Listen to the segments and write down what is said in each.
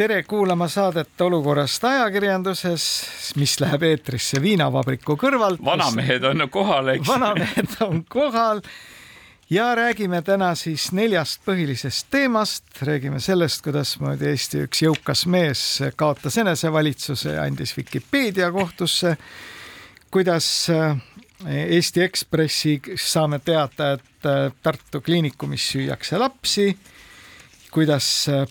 tere kuulama saadet Olukorrast ajakirjanduses, mis läheb eetrisse viinavabriku kõrvalt. vanamehed on kohal, eks. vanamehed on kohal ja räägime täna siis neljast põhilisest teemast, räägime sellest, kuidasmoodi Eesti üks jõukas mees kaotas enesevalitsuse ja andis Vikipeedia kohtusse. kuidas eh, Eesti Ekspressi saame teada, et eh, Tartu kliinikumis süüakse lapsi. kuidas eh,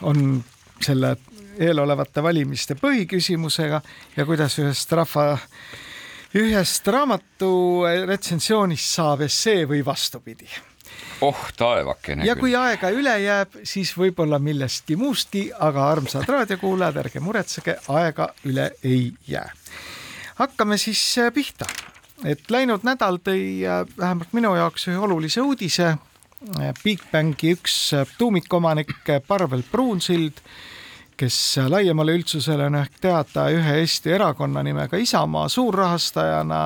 on selle eelolevate valimiste põhiküsimusega ja kuidas ühest rahva, ühest raamatu retsensioonist saab essee või vastupidi. oh taevakene. ja kui aega üle jääb, siis võib-olla millestki muustki, aga armsad raadiokuulajad, ärge muretsege, aega üle ei jää. hakkame siis äh, pihta, et läinud nädal tõi äh, vähemalt minu jaoks ühe olulise uudise Bigbanki üks tuumikomanik Parvel Pruunsild, kes laiemale üldsusele on ehk teada ühe Eesti erakonna nimega Isamaa suurrahastajana,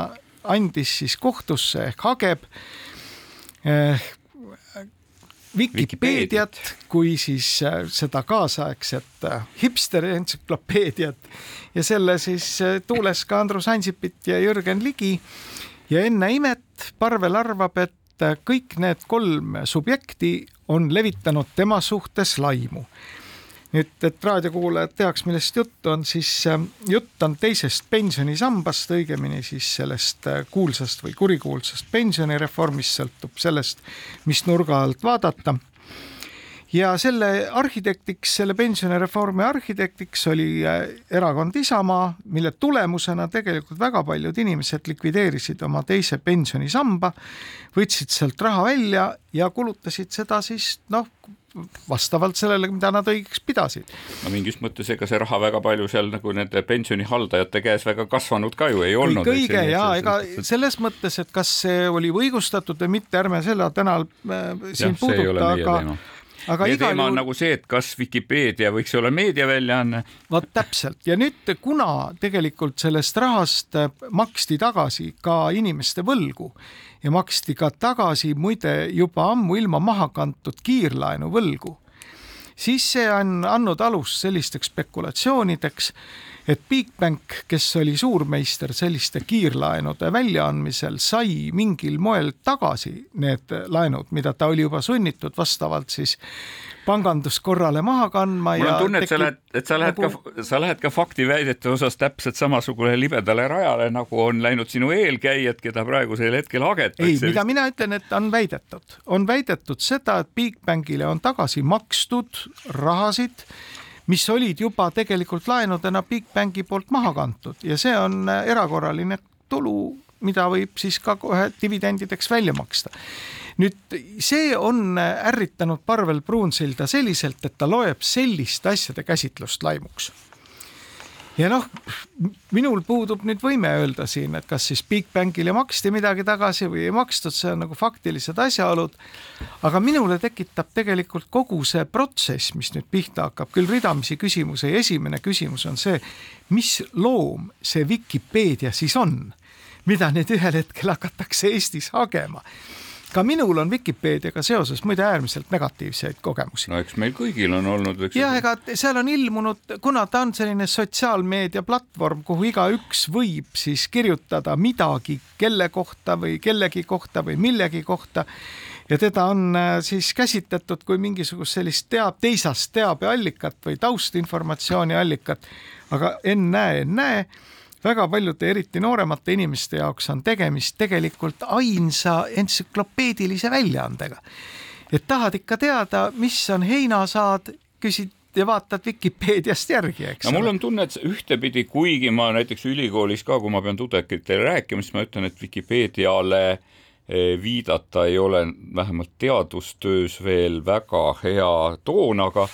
andis siis kohtusse ehk hageb eh, Vikipeediat kui siis eh, seda kaasaegset eh, hipsteri entsüklopeediat ja selle siis eh, tuules ka Andrus Ansipit ja Jürgen Ligi. ja enne imet Parvel arvab, et kõik need kolm subjekti on levitanud tema suhtes laimu. Nüüd, et raadiokuulajad teaks, millest juttu on, siis äh, jutt on teisest pensionisambast, õigemini siis sellest äh, kuulsast või kurikuulsast pensionireformist, sõltub sellest, mis nurga alt vaadata. Ja selle arhitektiks, selle pensionireformi arhitektiks oli äh, erakond Isamaa, mille tulemusena tegelikult väga paljud inimesed likvideerisid oma teise pensionisamba, võtsid sealt raha välja ja kulutasid seda siis noh, vastavalt sellele, mida nad õigeks pidasid. no mingis mõttes ega see raha väga palju seal nagu nende pensionihaldajate käes väga kasvanud ka ju ei olnud. kõik õige ja ega selles mõttes, et kas see oli õigustatud või mitte, ärme seda täna äh, siin ja, puuduta, aga teema aga meie teema on nagu see, et kas Vikipeedia võiks olla meediaväljaanne. vot täpselt ja nüüd, kuna tegelikult sellest rahast maksti tagasi ka inimeste võlgu ja maksti ka tagasi muide juba ammuilma maha kantud kiirlaenu võlgu, siis see on andnud alust sellisteks spekulatsioonideks et Bigbank, kes oli suurmeister selliste kiirlaenude väljaandmisel, sai mingil moel tagasi need laenud, mida ta oli juba sunnitud vastavalt siis panganduskorrale maha kandma. mul on tunne, et sa lähed, et sa lähed nagu... ka, sa lähed ka faktiväidete osas täpselt samasugune libedale rajale, nagu on läinud sinu eelkäijad, keda praegusel hetkel hagetakse. ei, mida mina ütlen, et on väidetud, on väidetud seda, et Bigbankile on tagasi makstud rahasid mis olid juba tegelikult laenudena Bigbanki poolt maha kantud ja see on äh, erakorraline tulu, mida võib siis ka kohe dividendideks välja maksta. Nüüd see on ärritanud Parvel Pruunsilda selliselt, et ta loeb sellist asjade käsitlust laimuks ja noh, minul puudub nüüd võime öelda siin, et kas siis Bigbankile maksti midagi tagasi või ei makstud, see on nagu faktilised asjaolud. aga minule tekitab tegelikult kogu see protsess, mis nüüd pihta hakkab, küll ridamisi küsimusi esimene küsimus on see, mis loom see Vikipeedia siis on, mida nüüd ühel hetkel hakatakse Eestis hagema ka minul on Vikipeediaga seoses muide äärmiselt negatiivseid kogemusi. no eks meil kõigil on olnud, eks. jah, ega seal on ilmunud, kuna ta on selline sotsiaalmeedia platvorm, kuhu igaüks võib siis kirjutada midagi kelle kohta või kellegi kohta või millegi kohta ja teda on äh, siis käsitletud kui mingisugust sellist teab, teisast teabeallikat või taustinformatsiooni allikat. aga ennäe, ennäe väga paljude, eriti nooremate inimeste jaoks on tegemist tegelikult ainsa entsüklopeedilise väljaandega. et tahad ikka teada, mis on heinasaad, küsid ja vaatad Vikipeediast järgi, eks no mul on tunne, et ühtepidi, kuigi ma näiteks ülikoolis ka, kui ma pean tudengitele rääkima, siis ma ütlen, et Vikipeediale eh, viidata ei ole vähemalt teadustöös veel väga hea toon, aga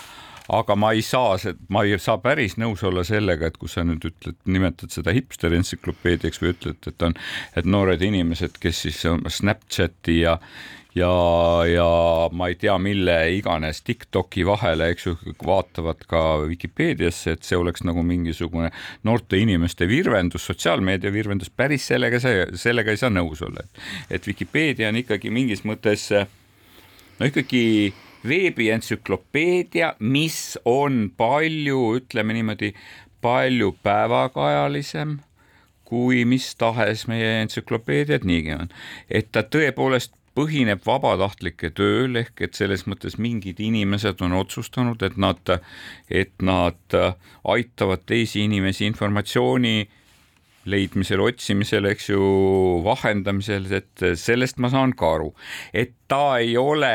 aga ma ei saa, ma ei saa päris nõus olla sellega, et kui sa nüüd ütled, nimetad seda hipster entsüklopeediaks või ütled, et on, et noored inimesed, kes siis Snapchati ja ja, ja ma ei tea, mille iganes Tiktoki vahele, eks ju, vaatavad ka Vikipeediasse, et see oleks nagu mingisugune noorte inimeste virvendus, sotsiaalmeedia virvendus, päris sellega see, sellega ei saa nõus olla, et, et Vikipeedia on ikkagi mingis mõttes no ikkagi veebientsüklopeedia, mis on palju, ütleme niimoodi, palju päevakajalisem kui mis tahes meie entsüklopeediad niigi on. et ta tõepoolest põhineb vabatahtlike tööl ehk et selles mõttes mingid inimesed on otsustanud, et nad, et nad aitavad teisi inimesi informatsiooni leidmisel, otsimisel, eks ju, vahendamisel, et sellest ma saan ka aru, et ta ei ole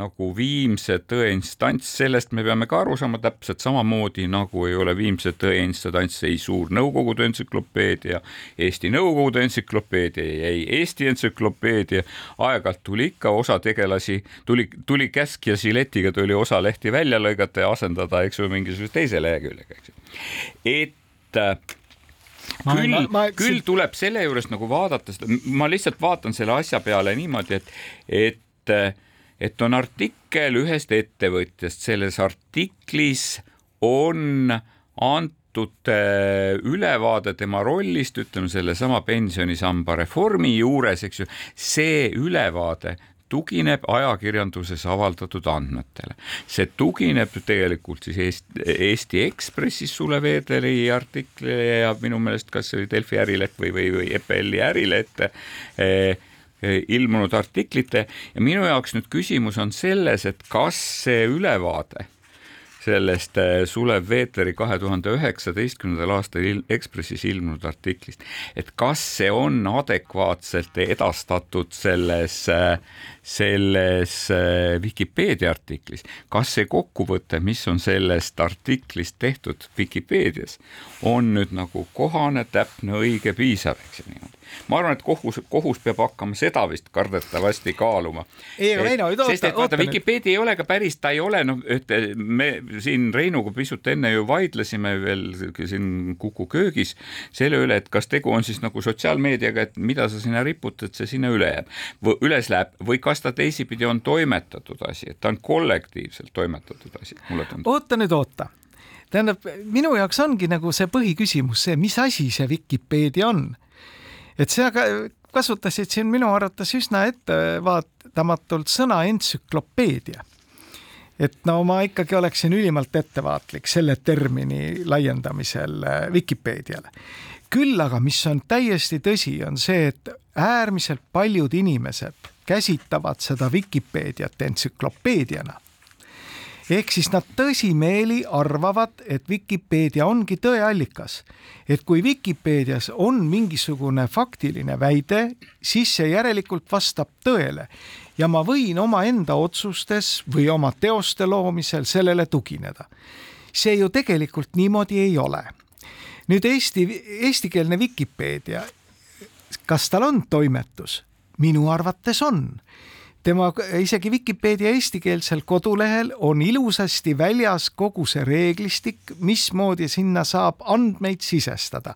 nagu viimse tõe instants, sellest me peame ka aru saama täpselt samamoodi nagu ei ole viimse tõe instants ei suur Nõukogude entsüklopeedia, Eesti Nõukogude entsüklopeedia, ei Eesti entsüklopeedia. aeg-ajalt tuli ikka osa tegelasi, tuli, tuli käsk ja siletiga tuli osa lehti välja lõigata ja asendada, eks ju, mingisuguse teise leheküljega, eks ju. et Ma, küll, ma, ma, küll tuleb selle juures nagu vaadata seda, ma lihtsalt vaatan selle asja peale niimoodi, et, et et on artikkel ühest ettevõtjast, selles artiklis on antud äh, ülevaade tema rollist, ütleme sellesama pensionisamba reformi juures, eks ju, see ülevaade tugineb ajakirjanduses avaldatud andmetele. see tugineb tegelikult siis Eesti, Eesti Ekspressis Sule Veederi artiklile ja minu meelest kas see oli Delfi ärileht või, või, või EPL-i ärileht eh, ilmunud artiklite. Ja minu jaoks nüüd küsimus on selles, et kas see ülevaade sellest eh, Sulev Veetleri kahe tuhande üheksateistkümnendal aastal Ekspressis ilmunud artiklist, et kas see on adekvaatselt edastatud selles, eh, selles Vikipeedia artiklis, kas see kokkuvõte, mis on sellest artiklist tehtud Vikipeedias, on nüüd nagu kohane, täpne, õige, piisav, eks ju niimoodi ma arvan, et kohus, kohus peab hakkama seda vist kardetavasti kaaluma. ei, aga Veino, oota, sest et vaata, Vikipeedia ei ole ka päris, ta ei ole noh, et me siin Reinuga pisut enne ju vaidlesime veel siin Kuku köögis selle üle, et kas tegu on siis nagu sotsiaalmeediaga, et mida sa sinna riputad, see sinna üle jääb, üles läheb. Või kas ta teisipidi on toimetatud asi, et ta on kollektiivselt toimetatud asi, mulle tundub. oota nüüd, oota. Tähendab, minu jaoks ongi nagu see põhiküsimus see, mis asi see Vikipeedia on et sa kasutasid siin minu arvates üsna ettevaatamatult sõna entsüklopeedia. et no ma ikkagi oleksin ülimalt ettevaatlik selle termini laiendamisel äh, Vikipeediale. küll aga, mis on täiesti tõsi, on see, et äärmiselt paljud inimesed käsitavad seda Vikipeediat entsüklopeediana ehk siis nad tõsimeeli arvavad, et Vikipeedia ongi tõeallikas. et kui Vikipeedias on mingisugune faktiline väide, siis see järelikult vastab tõele ja ma võin omaenda otsustes või oma teoste loomisel sellele tugineda. see ju tegelikult niimoodi ei ole. nüüd Eesti, eestikeelne Vikipeedia, kas tal on toimetus? minu arvates on tema isegi Vikipeedia eestikeelsel kodulehel on ilusasti väljas kogu see reeglistik, mismoodi sinna saab andmeid sisestada.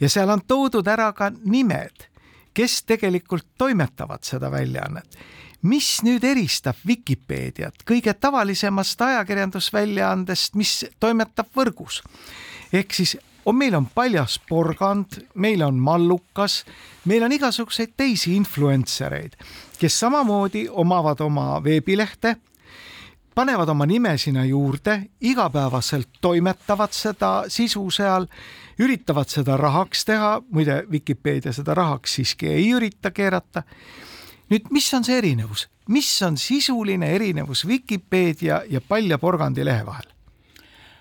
ja seal on toodud ära ka nimed, kes tegelikult toimetavad seda väljaannet. mis nüüd eristab Vikipeediat kõige tavalisemast ajakirjandusväljaandest, mis toimetab võrgus? ehk siis on, meil on paljas porgand, meil on mallukas, meil on igasuguseid teisi influencer eid kes samamoodi omavad oma veebilehte, panevad oma nime sinna juurde, igapäevaselt toimetavad seda sisu seal, üritavad seda rahaks teha, muide Vikipeedia seda rahaks siiski ei ürita keerata. nüüd, mis on see erinevus, mis on sisuline erinevus Vikipeedia ja Palja porgandi lehe vahel?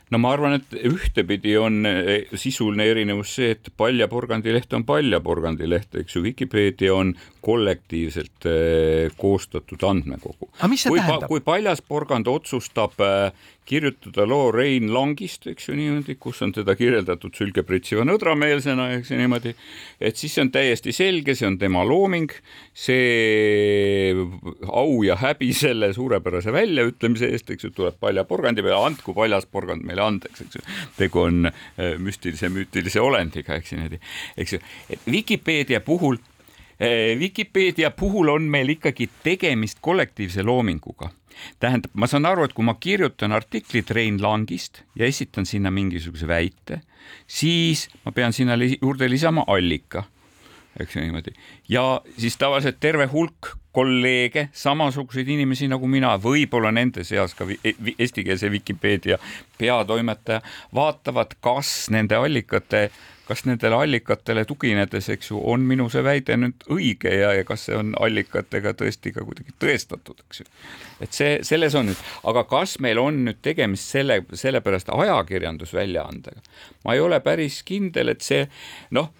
No ma arvan, et ühtepidi on eh, sisuline erinevus see, et paljaporgandileht on paljaporgandileht, eks ju, Vikipeedia on kollektiivselt eh, koostatud andmekogu. aga mis see kui, tähendab? kui paljas porgand otsustab eh, kirjutada loo Rein Langist, eks ju niimoodi, kus on teda kirjeldatud sülgepritsiva nõdrameelsena, eks ju niimoodi, et siis see on täiesti selge, see on tema looming, see au ja häbi selle suurepärase väljaütlemise eest, eks ju, tuleb palja porgandi peale, andku paljas porgand meile andeks, eks ju. tegu on äh, müstilise, müütilise olendiga, eks ju niimoodi, eks ju, et Vikipeedia puhul Vikipeedia puhul on meil ikkagi tegemist kollektiivse loominguga tähendab, ma saan aru, et kui ma kirjutan artiklit Rein Langist ja esitan sinna mingisuguse väite, siis ma pean sinna juurde lisama allika, eks ju niimoodi, ja siis tavaliselt terve hulk kolleege, samasuguseid inimesi nagu mina, võib-olla nende seas ka e-, eestikeelse Vikipeedia peatoimetaja, vaatavad, kas nende allikate kas nendele allikatele tuginedes, eks ju, on minu see väide nüüd õige ja, ja kas see on allikatega tõesti ka kuidagi tõestatud, eks ju. et see, selles on nüüd, aga kas meil on nüüd tegemist selle, sellepärast ajakirjandusväljaandega, ma ei ole päris kindel, et see noh,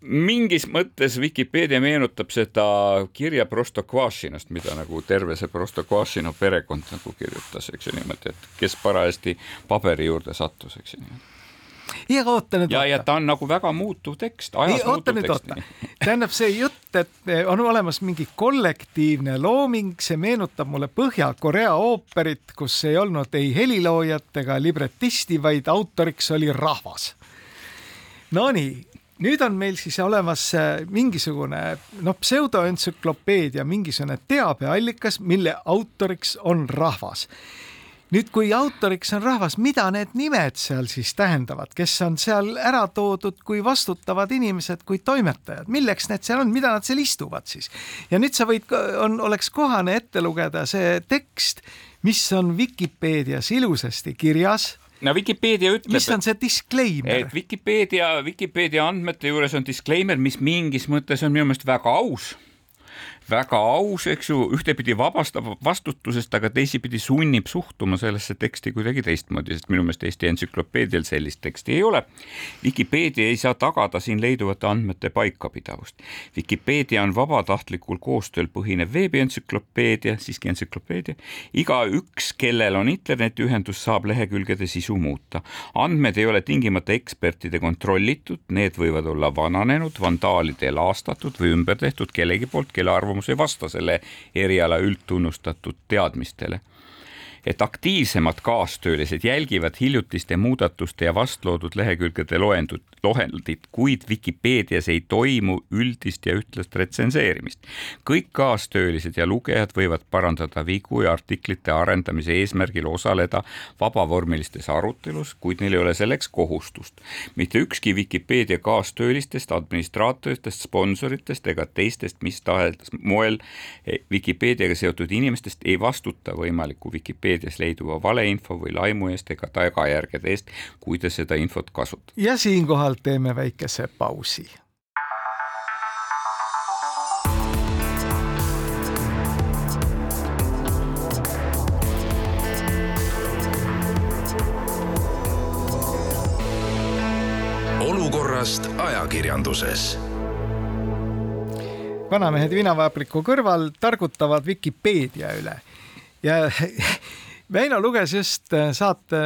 mingis mõttes Vikipeedia meenutab seda kirja Prostokvašinast, mida nagu terve see Prostokvašino perekond nagu kirjutas, eks ju niimoodi, et kes parajasti paberi juurde sattus, eks ju niimoodi ja oota nüüd. ja, ja ta on nagu väga muutuv tekst, ajas ei, muutuv tekst. tähendab see jutt, et on olemas mingi kollektiivne looming, see meenutab mulle Põhja-Korea ooperit, kus ei olnud ei heliloojat ega libretisti, vaid autoriks oli rahvas. Nonii, nüüd on meil siis olemas äh, mingisugune noh, pseudoentsüklopeedia, mingisugune teabeallikas, mille autoriks on rahvas. Nüüd, kui autoriks on rahvas, mida need nimed seal siis tähendavad, kes on seal ära toodud kui vastutavad inimesed, kui toimetajad, milleks need seal on, mida nad seal istuvad siis? ja nüüd sa võid, on, oleks kohane ette lugeda see tekst, mis on Vikipeedias ilusasti kirjas no Vikipeedia ütleb. mis on see disclaimer? et Vikipeedia, Vikipeedia andmete juures on disclaimer, mis mingis mõttes on minu meelest väga aus väga aus, eks ju, ühtepidi vabastab vastutusest, aga teisipidi sunnib suhtuma sellesse teksti kuidagi teistmoodi, sest minu meelest Eesti entsüklopeedial sellist teksti ei ole. Vikipeedia ei saa tagada siin leiduvate andmete paikapidavust. Vikipeedia on vabatahtlikul koostööl põhinev veebientsüklopeedia, siiski entsüklopeedia. igaüks, kellel on internetiühendus, saab lehekülgede sisu muuta. andmed ei ole tingimata ekspertide kontrollitud, need võivad olla vananenud, vandaalide laastatud või ümber tehtud kellegi poolt, kelle arvamus arvamus ei vasta selle eriala üldtunnustatud teadmistele et aktiivsemad kaastöölised jälgivad hiljutiste muudatuste ja vastloodud lehekülgede loendut, lohendit, kuid Vikipeedias ei toimu üldist ja ühtlast retsenseerimist. kõik kaastöölised ja lugejad võivad parandada vigu ja artiklite arendamise eesmärgil osaleda vabavormilistes arutelus, kuid neil ei ole selleks kohustust. mitte ükski Vikipeedia kaastöölistest, administraatoritest, sponsoritest ega teistest mis tahes moel Vikipeediaga seotud inimestest ei vastuta võimaliku Vikipeedias leiduva valeinfo või laimu eest ega tagajärgede eest, kui te seda infot kasutate. ja siinkohal teeme väikese pausi. olukorrast ajakirjanduses vanamehed vinavabriku kõrval targutavad Vikipeedia üle ja Väino luges just äh, saate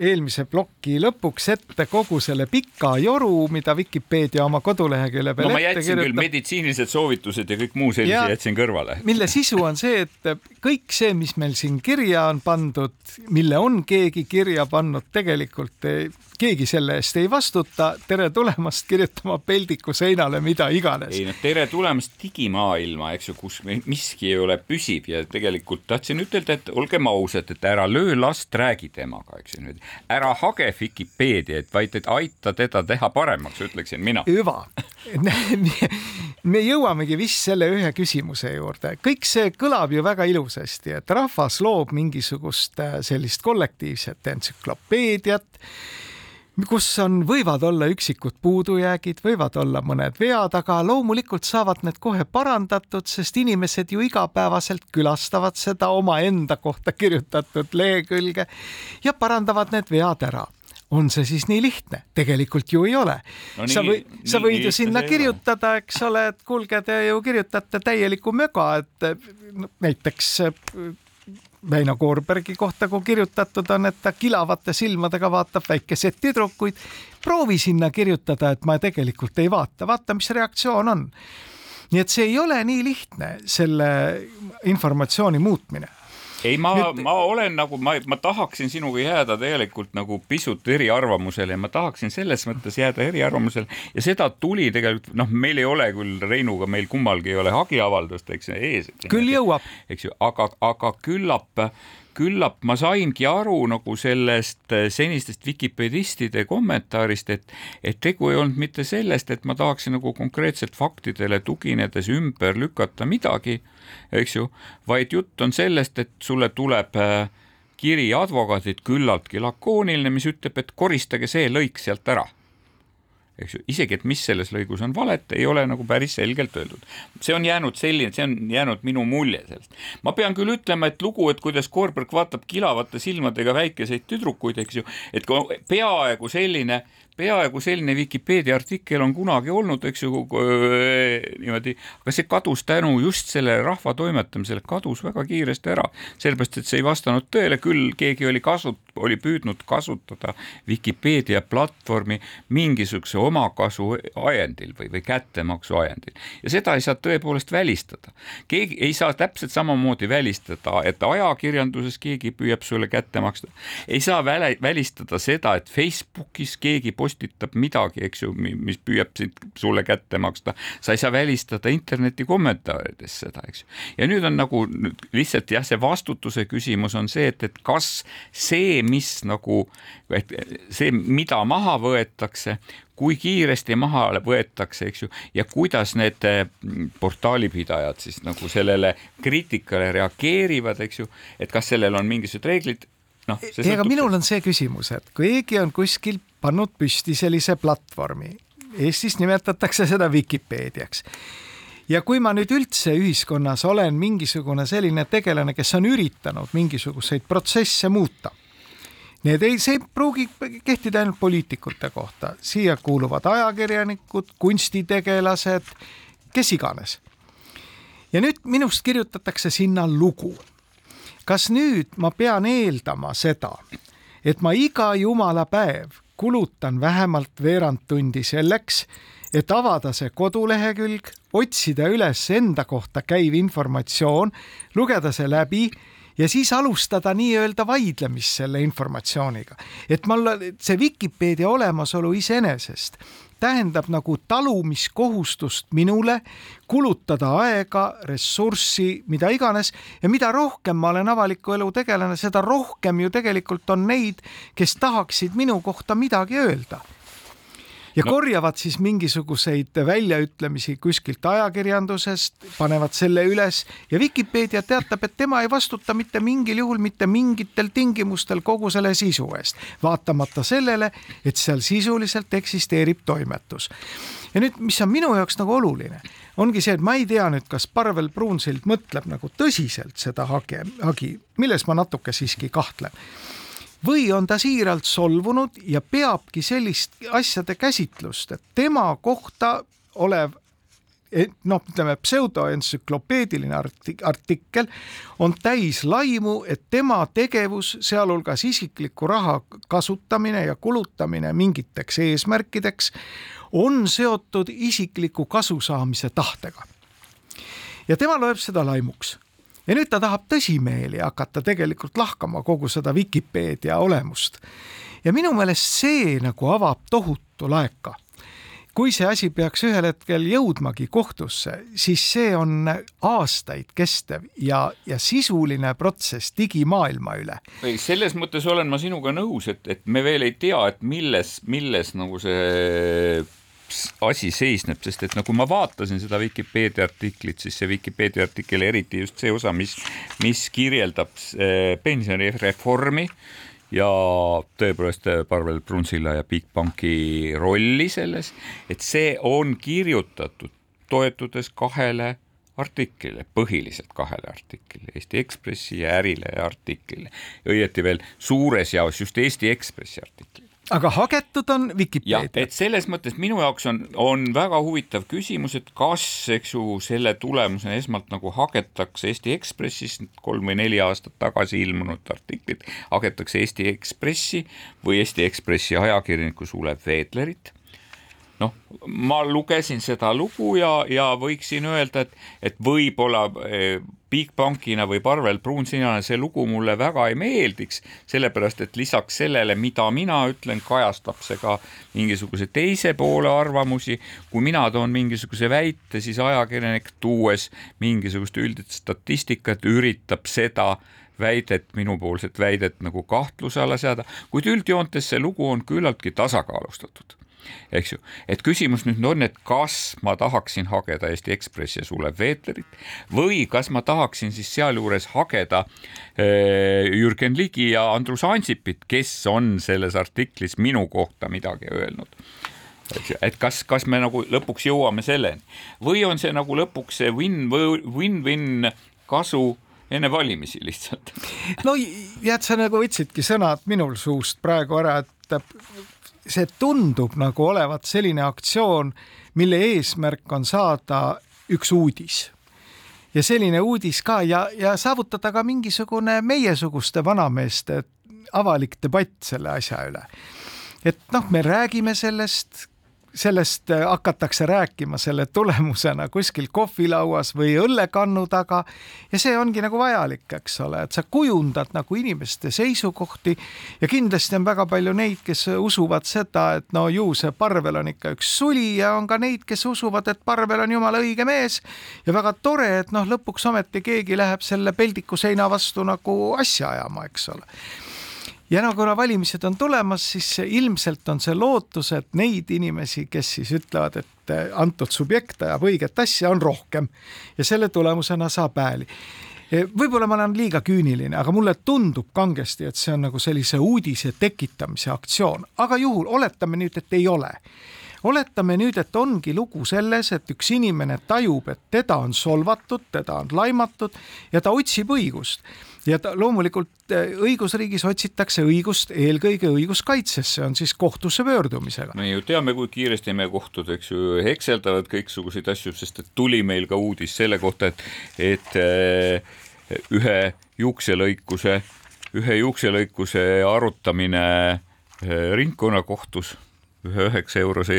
eelmise ploki lõpuks ette kogu selle pika joru, mida Vikipeedia oma kodulehekülje peal no, ma jätsin kirjutab. küll meditsiinilised soovitused ja kõik muu sellise jätsin kõrvale. mille sisu on see, et kõik see, mis meil siin kirja on pandud, mille on keegi kirja pannud, tegelikult keegi selle eest ei vastuta. tere tulemast kirjutama peldiku seinale mida iganes. ei no tere tulemast digimaailma, eks ju, kus miski ei ole püsiv ja tegelikult tahtsin ütelda, et olgem ausad, et ära löö last, räägi temaga, eks ju nüüd. ära hage Vikipeediat, vaid et aita teda teha paremaks, ütleksin mina. hüva me jõuamegi vist selle ühe küsimuse juurde, kõik see kõlab ju väga ilusasti, et rahvas loob mingisugust äh, sellist kollektiivset entsüklopeediat kus on, võivad olla üksikud puudujäägid, võivad olla mõned vead, aga loomulikult saavad need kohe parandatud, sest inimesed ju igapäevaselt külastavad seda omaenda kohta kirjutatud lehekülge ja parandavad need vead ära on see siis nii lihtne? tegelikult ju ei ole no. sa või, sa võid ju sinna kirjutada, eks ole, et kuulge, te ju kirjutate täielikku möga, et näiteks Väino Koorbergi kohta, kui kirjutatud on, et ta kilavate silmadega vaatab väikeseid tüdrukuid. proovi sinna kirjutada, et ma tegelikult ei vaata, vaata, mis reaktsioon on. nii et see ei ole nii lihtne, selle informatsiooni muutmine ei, ma Nüüd..., ma olen nagu, ma, ma tahaksin sinuga jääda tegelikult nagu pisut eriarvamusele ja ma tahaksin selles mõttes jääda eriarvamusele ja seda tuli tegelikult, noh, meil ei ole küll Reinuga, meil kummalgi ei ole hagiavaldust, eks ees. küll jõuab. eks ju, aga, aga küllap küllap ma saingi aru nagu sellest senistest Vikipeedistide kommentaarist, et, et tegu ei olnud mitte sellest, et ma tahaksin nagu konkreetselt faktidele tuginedes ümber lükata midagi eks ju, vaid jutt on sellest, et sulle tuleb äh, kiri advokaadilt küllaltki lakooniline, mis ütleb, et koristage see lõik sealt ära eks ju, isegi, et mis selles lõigus on valet, ei ole nagu päris selgelt öeldud. see on jäänud selline, see on jäänud minu mulje sellest. ma pean küll ütlema, et lugu, et kuidas Koorberg vaatab kilavate silmadega väikeseid tüdrukuid, eks ju, et peaaegu selline peaaegu selline Vikipeedia artikkel on kunagi olnud, eks ju, niimoodi, aga see kadus tänu just sellele rahva toimetamisele, kadus väga kiiresti ära, sellepärast et see ei vastanud tõele, küll keegi oli kasut-, oli püüdnud kasutada Vikipeedia platvormi mingisuguse omakasu ajendil või, või kättemaksu ajendil ja seda ei saa tõepoolest välistada. keegi ei saa täpselt samamoodi välistada, et ajakirjanduses keegi püüab sulle kätte maksta, ei saa väle, välistada seda, et Facebookis keegi postitab midagi, eks ju, mis püüab sind sulle kätte maksta, sa ei saa välistada interneti kommentaarides seda, eks ju. ja nüüd on nagu nüüd lihtsalt jah, see vastutuse küsimus on see, et, et kas see, mis nagu, et see, mida maha võetakse, kui kiiresti maha võetakse, eks ju, ja kuidas need mm, portaalipidajad siis nagu sellele kriitikale reageerivad, eks ju, et kas sellel on mingisugused reeglid noh. ei, aga minul on see küsimus, et kui keegi on kuskil pannud püsti sellise platvormi, Eestis nimetatakse seda Vikipeediaks ja kui ma nüüd üldse ühiskonnas olen mingisugune selline tegelane, kes on üritanud mingisuguseid protsesse muuta Need ei, see ei pruugi kehtida ainult poliitikute kohta, siia kuuluvad ajakirjanikud, kunstitegelased, kes iganes. ja nüüd minust kirjutatakse sinna lugu. kas nüüd ma pean eeldama seda, et ma iga jumala päev kulutan vähemalt veerand tundi selleks, et avada see kodulehekülg, otsida üles enda kohta käiv informatsioon, lugeda see läbi ja siis alustada nii-öelda vaidlemist selle informatsiooniga. et mul see Vikipeedia olemasolu iseenesest tähendab nagu talumiskohustust minule kulutada aega, ressurssi, mida iganes ja mida rohkem ma olen avaliku elu tegelane, seda rohkem ju tegelikult on neid, kes tahaksid minu kohta midagi öelda ja no. korjavad siis mingisuguseid väljaütlemisi kuskilt ajakirjandusest, panevad selle üles ja Vikipeedia teatab, et tema ei vastuta mitte mingil juhul mitte mingitel tingimustel kogu selle sisu eest, vaatamata sellele, et seal sisuliselt eksisteerib toimetus ja nüüd, mis on minu jaoks nagu oluline, ongi see, et ma ei tea nüüd, kas Parvel Pruunsild mõtleb nagu tõsiselt seda hage, hagi, milles ma natuke siiski kahtlen või on ta siiralt solvunud ja peabki sellist asjade käsitlust, et tema kohta olev noh, ütleme pseudoentsüklopeediline artikkel on täis laimu, et tema tegevus, sealhulgas isikliku raha kasutamine ja kulutamine mingiteks eesmärkideks, on seotud isikliku kasu saamise tahtega. ja tema loeb seda laimuks ja nüüd ta tahab tõsimeeli hakata tegelikult lahkama kogu seda Vikipeedia olemust. ja minu meelest see nagu avab tohutu laeka kui see asi peaks ühel hetkel jõudmagi kohtusse, siis see on aastaid kestev ja, ja sisuline protsess digimaailma üle. selles mõttes olen ma sinuga nõus, et, et me veel ei tea, et milles, milles nagu see asi seisneb, sest et no kui ma vaatasin seda Vikipeedia artiklit, siis see Vikipeedia artikkel, eriti just see osa, mis, mis kirjeldab eh, pensionireformi ja tõepoolest eh, Parvel Prunsilla ja Bigbanki rolli selles, et see on kirjutatud toetudes kahele artiklile, põhiliselt kahele artiklile, Eesti Ekspressi ja Ärilehe artiklile, õieti veel suures jaos just Eesti Ekspressi artiklile aga hagetud on Vikipeedia. et selles mõttes minu jaoks on, on väga huvitav küsimus, et kas, eks ju, selle tulemusena esmalt nagu hagetakse Eesti Ekspressis kolm või neli aastat tagasi ilmunud artiklid, hagetakse Eesti Ekspressi või Eesti Ekspressi ajakirjanikku Sulev Veedlerit noh, ma lugesin seda lugu ja, ja võiksin öelda, et, et võib-olla eh, Bigbankina või Parvel Pruunsinane see lugu mulle väga ei meeldiks, sellepärast et lisaks sellele, mida mina ütlen, kajastab see ka mingisuguse teise poole arvamusi. kui mina toon mingisuguse väite, siis ajakirjanik tuues mingisugust üldist statistikat üritab seda väidet, minupoolset väidet nagu kahtluse alla seada, kuid üldjoontes see lugu on küllaltki tasakaalustatud eks ju, et küsimus nüüd on, et kas ma tahaksin hageda Eesti Ekspressi ja Sulev Veetlerit või kas ma tahaksin siis sealjuures hageda äh, Jürgen Ligi ja Andrus Ansipit, kes on selles artiklis minu kohta midagi öelnud. Eks ju, et kas, kas me nagu lõpuks jõuame selleni? Või on see nagu lõpuks see win-win kasu enne valimisi lihtsalt. no jääd sa nagu võtsidki sõnad minul suust praegu ära, et see tundub nagu olevat selline aktsioon, mille eesmärk on saada üks uudis ja selline uudis ka ja, ja saavutada ka mingisugune meiesuguste vanameeste avalik debatt selle asja üle. et noh, me räägime sellest, sellest äh, hakatakse rääkima selle tulemusena kuskil kohvilauas või õllekannu taga. Ja see ongi nagu vajalik, eks ole, et sa kujundad nagu inimeste seisukohti. Ja kindlasti on väga palju neid, kes usuvad seda, et no ju see Parvel on ikka üks suli ja on ka neid, kes usuvad, et Parvel on jumala õige mees. Ja väga tore, et noh, lõpuks ometi keegi läheb selle peldiku seina vastu nagu asja ajama, eks ole ja no kuna valimised on tulemas, siis ilmselt on see lootus, et neid inimesi, kes siis ütlevad, et eh, antud subjekt ajab õiget asja, on rohkem. Ja selle tulemusena saab hääli. Eh, võib-olla ma olen liiga küüniline, aga mulle tundub kangesti, et see on nagu sellise uudise tekitamise aktsioon, aga juhul oletame nüüd, et ei ole. Oletame nüüd, et ongi lugu selles, et üks inimene tajub, et teda on solvatud, teda on laimatud ja ta otsib õigust ja ta loomulikult äh, õigusriigis otsitakse õigust eelkõige õiguskaitsesse, on siis kohtusse pöördumisega. me ju teame, kui kiiresti meie kohtud, eks ju, hekseldavad kõiksuguseid asju, sest et tuli meil ka uudis selle kohta, et, et äh, ühe juukselõikuse, ühe juukselõikuse arutamine äh, ringkonnakohtus ühe üheksa eurose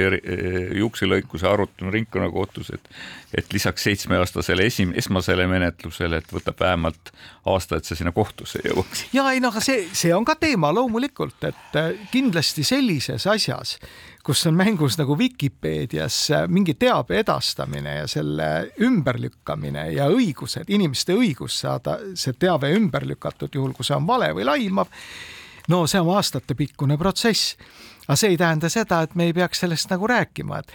juukselõikuse arutanud ringkonnakohtus, et et lisaks seitsmeaastasele esim-, esmasele menetlusele, et võtab vähemalt aasta, et see sinna kohtusse jõuaks. ja ei noh, see, see on ka teema loomulikult, et äh, kindlasti sellises asjas, kus on mängus nagu Vikipeedias äh, mingi teabe edastamine ja selle ümberlükkamine ja õigused, inimeste õigus saada see teave ümber lükatud, juhul kui see on vale või laimav, no see on aastatepikkune protsess aga see ei tähenda seda, et me ei peaks sellest nagu rääkima, et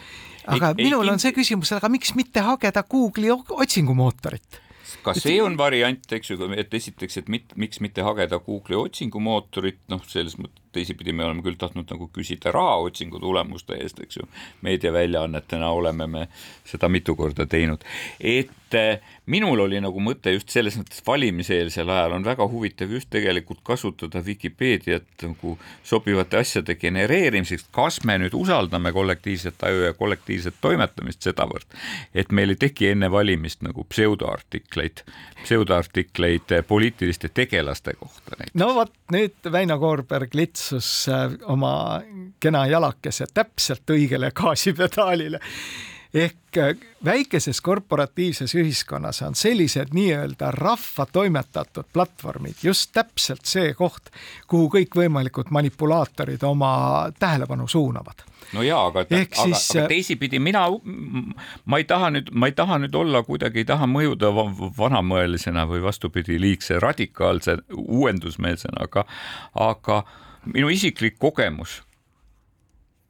aga ei, minul ei, on see küsimus, aga miks mitte hageda Google'i otsingumootorit? ka see on variant, eks ju, et esiteks, et mit, miks mitte hageda Google'i otsingumootorit, noh, selles mõttes teisipidi me oleme küll tahtnud nagu küsida raha otsingu tulemuste eest, eks ju, meediaväljaannetena oleme me seda mitu korda teinud, et eh, minul oli nagu mõte just selles mõttes valimiseelsel ajal on väga huvitav just tegelikult kasutada Vikipeediat nagu sobivate asjade genereerimiseks, kas me nüüd usaldame kollektiivset aju ja kollektiivset toimetamist sedavõrd, et meil ei teki enne valimist nagu pseudoartikleid, pseudoartikleid poliitiliste tegelaste kohta näiteks. no vot nüüd Väino Koorberg litsus äh, oma kena jalakese täpselt õigele gaasipedaalile ehk äh, väikeses korporatiivses ühiskonnas on sellised nii-öelda rahva toimetatud platvormid just täpselt see koht, kuhu kõikvõimalikud manipulaatorid oma tähelepanu suunavad. No jaa, aga, aga, siis... aga teisipidi mina, ma ei taha nüüd, ma ei taha nüüd olla kuidagi, ei taha mõjuda vanamoelisena või vastupidi, liigse radikaalse uuendusmeelsena, aga, aga minu isiklik kogemus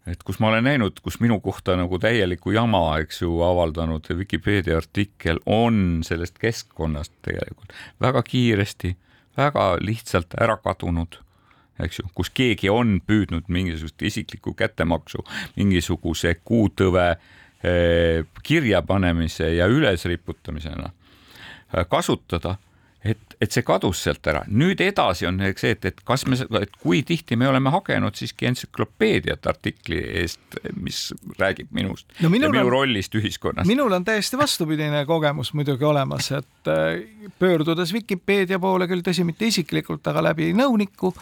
et kus ma olen näinud, kus minu kohta nagu täielikku jama, eks ju, avaldanud Vikipeedia artikkel on sellest keskkonnast tegelikult väga kiiresti, väga lihtsalt ära kadunud, eks ju, kus keegi on püüdnud mingisugust isiklikku kättemaksu, mingisuguse kuutõve eh, kirjapanemise ja ülesriputamisena eh, kasutada et, et see kadus sealt ära, nüüd edasi on see, et, et kas me, et kui tihti me oleme hagenud siiski entsüklopeediat artikli eest, mis räägib minust no ja minu on, rollist ühiskonnas. minul on täiesti vastupidine kogemus muidugi olemas, et äh, pöördudes Vikipeedia poole küll tõsi, mitte isiklikult, aga läbi nõuniku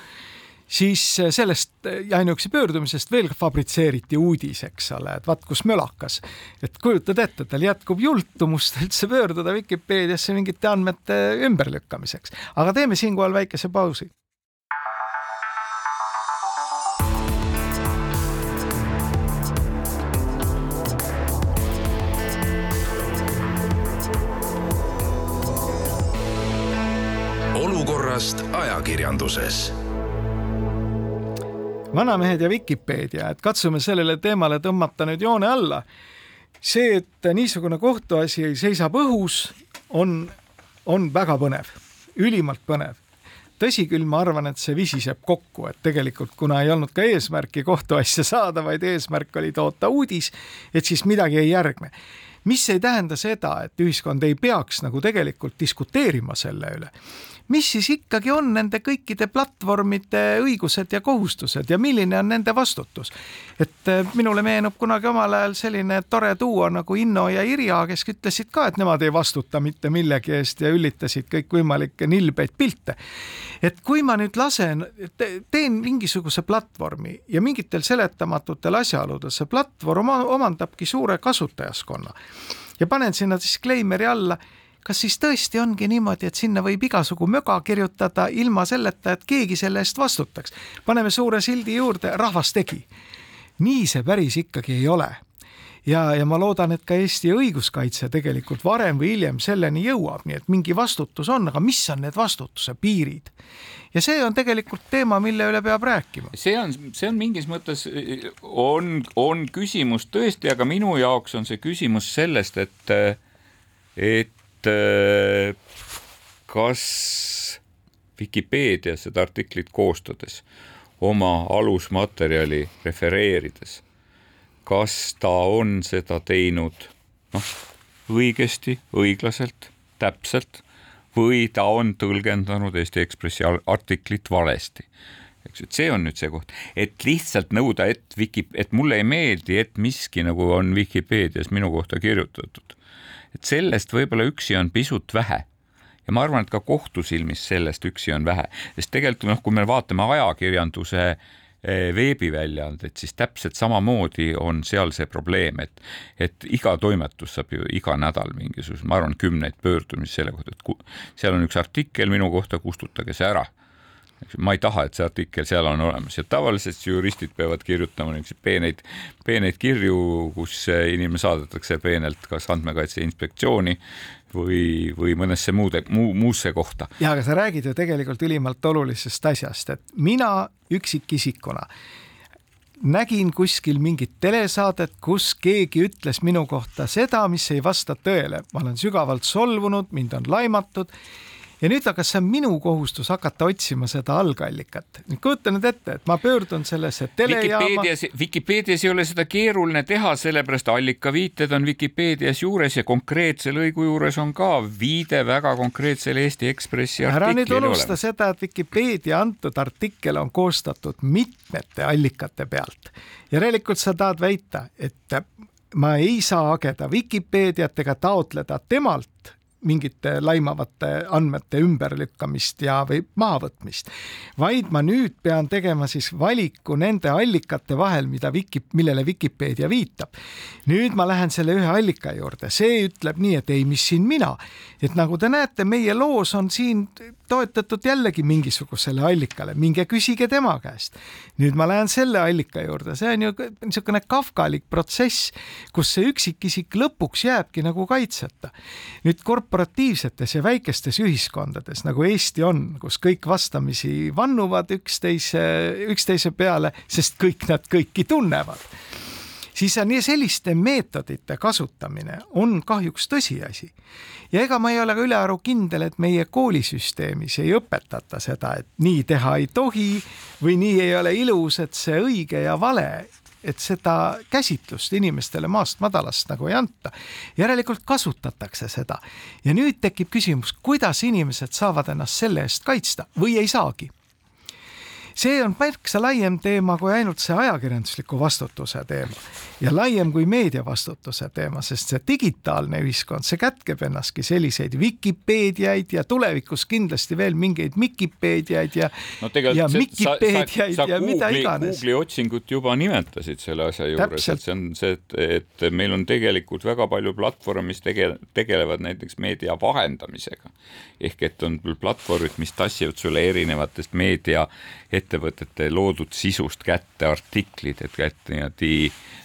siis sellest äh, ainuüksi pöördumisest veel fabritseeriti uudis, eks ole, et vaat kus mölakas. et kujutad ette, tal jätkub jultumust üldse pöörduda Vikipeediasse mingite andmete ümberlükkamiseks, aga teeme siinkohal väikese pausi. olukorrast ajakirjanduses vanamehed ja Vikipeedia, et katsume sellele teemale tõmmata nüüd joone alla. see, et niisugune kohtuasi seisab õhus, on, on väga põnev, ülimalt põnev tõsi küll, ma arvan, et see visiseb kokku, et tegelikult kuna ei olnud ka eesmärki kohtuasja saada, vaid eesmärk oli toota uudis, et siis midagi ei järgne. Mis ei tähenda seda, et ühiskond ei peaks nagu tegelikult diskuteerima selle üle mis siis ikkagi on nende kõikide platvormide õigused ja kohustused ja milline on nende vastutus. et äh, minule meenub kunagi omal ajal selline tore duo nagu Inno ja Irja, kes ütlesid ka, et nemad ei vastuta mitte millegi eest ja üllitasid kõikvõimalikke nilbeid pilte. et kui ma nüüd lasen, teen mingisuguse platvormi ja mingitel seletamatutel asjaoludel see platvorm omandabki suure kasutajaskonna ja panen sinna disclaimer'i alla kas siis tõesti ongi niimoodi, et sinna võib igasugu möga kirjutada ilma selleta, et keegi selle eest vastutaks. paneme suure sildi juurde, rahvas tegi. nii see päris ikkagi ei ole. Ja, ja ma loodan, et ka Eesti õiguskaitse tegelikult varem või hiljem selleni jõuab, nii et mingi vastutus on, aga mis on need vastutuse piirid? ja see on tegelikult teema, mille üle peab rääkima. see on, see on mingis mõttes on, on küsimus tõesti, aga minu jaoks on see küsimus sellest, et, et kas Vikipeedias seda artiklit koostades, oma alusmaterjali refereerides, kas ta on seda teinud noh, õigesti, õiglaselt, täpselt või ta on tõlgendanud Eesti Ekspressi artiklit valesti. Eks, et see on nüüd see koht, et lihtsalt nõuda, et Wiki, et mulle ei meeldi, et miski nagu on Vikipeedias minu kohta kirjutatud. Et sellest võib-olla üksi on pisut vähe. Ja ma arvan, et ka kohtu silmis sellest üksi on vähe, sest tegelikult noh, kui me vaatame ajakirjanduse eh, veebiväljaandeid, siis täpselt samamoodi on seal see probleem, et, et iga toimetus saab ju iga nädal mingisuguse, ma arvan, kümneid pöördumisi selle kohta, et seal on üks artikkel minu kohta, kustutage see ära ma ei taha, et see artikkel seal on olemas ja tavaliselt juristid peavad kirjutama niisuguseid peeneid, peeneid kirju, kus inimene saadetakse peenelt kas Andmekaitse Inspektsiooni või, või mõnesse muude, muu, muusse kohta. ja aga sa räägid ju tegelikult ülimalt olulisest asjast, et mina üksikisikuna nägin kuskil mingit telesaadet, kus keegi ütles minu kohta seda, mis ei vasta tõele. ma olen sügavalt solvunud, mind on laimatud ja nüüd aga see on minu kohustus hakata otsima seda algallikat. kujuta nüüd ette, et ma pöördun sellesse telejaama. Vikipeedias, Vikipeedias ei ole seda keeruline teha, sellepärast allikaviited on Vikipeedias juures ja konkreetse lõigu juures on ka viide väga konkreetsele Eesti Ekspressi artiklile. ära nüüd unusta seda, et Vikipeedia antud artikkel on koostatud mitmete allikate pealt. järelikult sa tahad väita, et ma ei saa hageda Vikipeediat ega taotleda temalt mingite laimavate andmete ümberlükkamist ja, või mahavõtmist, vaid ma nüüd pean tegema siis valiku nende allikate vahel, mida Wiki, millele Vikipeedia viitab. nüüd ma lähen selle ühe allika juurde, see ütleb nii, et ei, mis siin mina, et nagu te näete, meie loos on siin toetatud jällegi mingisugusele allikale, minge küsige tema käest. nüüd ma lähen selle allika juurde, see on ju niisugune kafkalik protsess, kus see üksikisik lõpuks jääbki nagu kaitseta. nüüd korporatiivsetes ja väikestes ühiskondades nagu Eesti on, kus kõik vastamisi vannuvad üksteise, üksteise peale, sest kõik nad kõiki tunnevad siis selliste meetodite kasutamine on kahjuks tõsiasi. ja ega ma ei ole ka ülearu kindel, et meie koolisüsteemis ei õpetata seda, et nii teha ei tohi või nii ei ole ilus, et see õige ja vale et seda käsitlust inimestele maast madalast nagu ei anta. järelikult kasutatakse seda ja nüüd tekib küsimus, kuidas inimesed saavad ennast selle eest kaitsta või ei saagi see on märksa laiem teema kui ainult see ajakirjandusliku vastutuse teema ja laiem kui meedia vastutuse teema, sest see digitaalne ühiskond, see kätkeb ennaski selliseid Vikipeediaid ja tulevikus kindlasti veel mingeid Mikipeediaid ja no ja Mikipeediaid ja Google'i, mida iganes. Google'i otsingut juba nimetasid selle asja juures, et see on see, et, et meil on tegelikult väga palju platvorme, mis tege-, tegelevad näiteks meedia vahendamisega. ehk et on platvormid, mis tassivad sulle erinevatest meedia ettevõtete loodud sisust kätte artiklid, et kätte niimoodi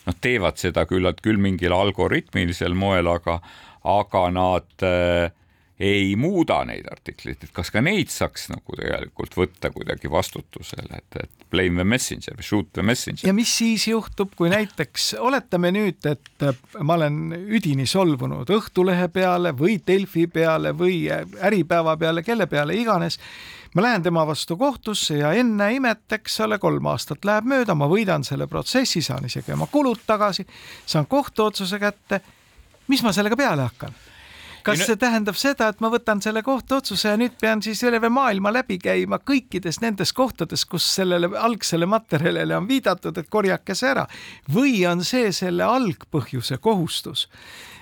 noh, teevad seda küllalt küll mingil algoritmilisel moel, aga, aga nad äh, ei muuda neid artikleid, et kas ka neid saaks nagu tegelikult võtta kuidagi vastutusele, et, et blame the messenger või shoot the messenger. ja mis siis juhtub, kui näiteks oletame nüüd, et ma olen üdini solvunud Õhtulehe peale või Delfi peale või Äripäeva peale, kelle peale iganes ma lähen tema vastu kohtusse ja enne imet, eks ole, kolm aastat läheb mööda, ma võidan selle protsessi, saan isegi oma kulud tagasi, saan kohtuotsuse kätte. mis ma sellega peale hakkan? kas see tähendab seda, et ma võtan selle kohtuotsuse ja nüüd pean siis terve maailma läbi käima kõikides nendes kohtades, kus sellele algsele materjalile on viidatud, et korjake see ära või on see selle algpõhjuse kohustus?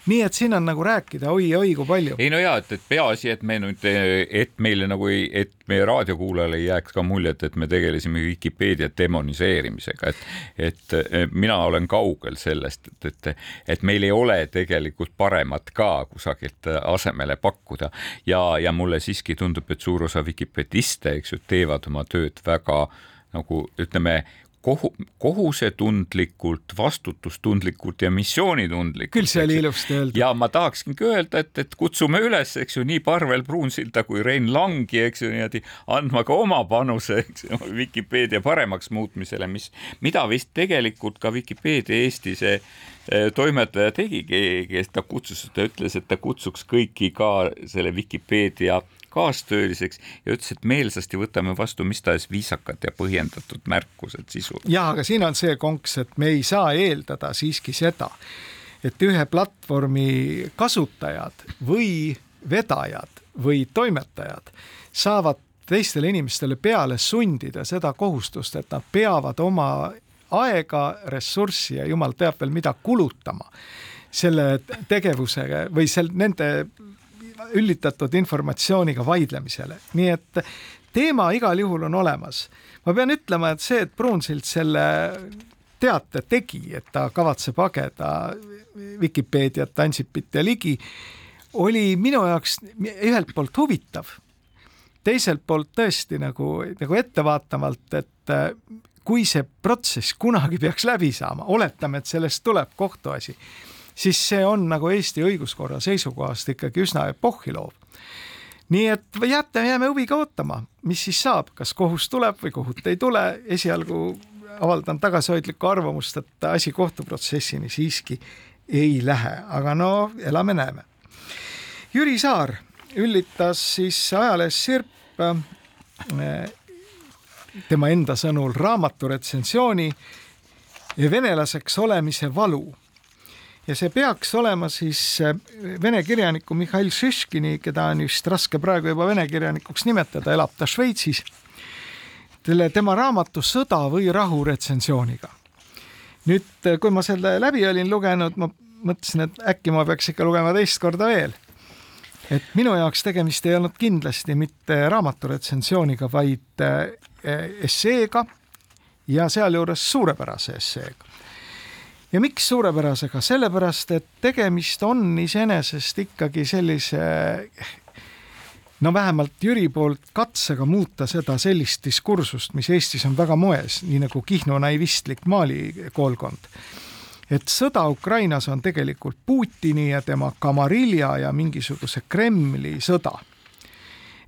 Nii et siin on nagu rääkida oi-oi kui palju. ei no ja, et, et peaasi, et me nüüd, et meile nagu ei, et meie raadiokuulajale ei jääks ka muljet, et me tegelesime Vikipeedia demoniseerimisega, et, et mina olen kaugel sellest, et, et, et meil ei ole tegelikult paremat ka kusagilt asemele pakkuda ja, ja mulle siiski tundub, et suur osa Vikipeediste, eks ju, teevad oma tööd väga nagu ütleme, kohu, kohusetundlikult, vastutustundlikult ja missioonitundlikult. küll see oli ilusti öeldud. ja ma tahaksingi öelda, et, et kutsume üles, eks ju, nii Parvel Pruunsilda kui Rein Langi, eks ju, niimoodi andma ka oma panuse, eks ju, Vikipeedia paremaks muutmisele, mis, mida vist tegelikult ka Vikipeedia Eesti see eh, toimetaja tegigi, kes ta kutsus, ta ütles, et ta kutsuks kõiki ka selle Vikipeedia kaastööliseks ja ütles, et meelsasti võtame vastu mis tahes viisakad ja põhjendatud märkused sisu. ja aga siin on see konks, et me ei saa eeldada siiski seda, et ühe platvormi kasutajad või vedajad või toimetajad saavad teistele inimestele peale sundida seda kohustust, et nad peavad oma aega, ressurssi ja jumal teab veel mida kulutama selle tegevusega või sel-, nende üllitatud informatsiooniga vaidlemisele, nii et teema igal juhul on olemas. ma pean ütlema, et see, et Pruunsild selle teate tegi, et ta kavatseb hageda Vikipeediat, Ansipit ja Ligi, oli minu jaoks ühelt poolt huvitav, teiselt poolt tõesti nagu, nagu ettevaatavalt, et kui see protsess kunagi peaks läbi saama, oletame, et sellest tuleb kohtuasi siis see on nagu Eesti õiguskorra seisukohast ikkagi üsna epohhiloov. nii et jääte, jääme huviga ootama, mis siis saab, kas kohus tuleb või kohut ei tule, esialgu avaldan tagasihoidlikku arvamust, et asi kohtuprotsessini siiski ei lähe, aga no elame-näeme. Jüri Saar üllitas siis ajalehes Sirp äh, tema enda sõnul raamatu retsensiooni venelaseks olemise valu ja see peaks olema siis äh, vene kirjaniku Mihhail Šiškini, keda on vist raske praegu juba vene kirjanikuks nimetada, elab ta Šveitsis, tema raamatu Sõda või rahu retsensiooniga. nüüd, äh, kui ma selle läbi olin lugenud, ma mõtlesin, et äkki ma peaks ikka lugema teist korda veel. et minu jaoks tegemist ei olnud kindlasti mitte raamatu retsensiooniga, vaid äh, esseega ja sealjuures suurepärase esseega ja miks suurepärasega, sellepärast et tegemist on iseenesest ikkagi sellise no vähemalt Jüri poolt katsega muuta seda sellist diskursust, mis Eestis on väga moes, nii nagu Kihnu naivistlik Mali koolkond. et sõda Ukrainas on tegelikult Putini ja tema kamarilja ja mingisuguse Kremli sõda.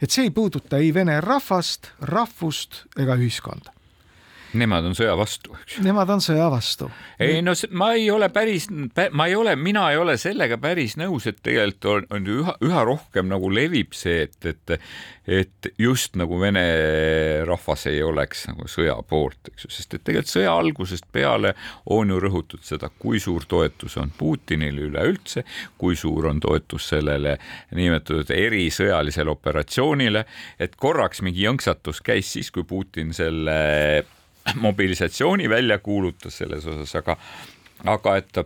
et see ei puuduta ei vene rahvast, rahvust ega ühiskonda Nemad on sõja vastu, eks ju. Nemad on sõja vastu. ei no ma ei ole päris, ma ei ole, mina ei ole sellega päris nõus, et tegelikult on, on üha, üha rohkem nagu levib see, et, et, et just nagu vene rahvas ei oleks nagu sõja poolt, eks ju, sest et tegelikult sõja algusest peale on ju rõhutud seda, kui suur toetus on Putinile üleüldse, kui suur on toetus sellele niinimetatud erisõjalisele operatsioonile, et korraks mingi jõnksatus käis siis, kui Putin selle mobilisatsiooni välja kuulutas selles osas, aga, aga et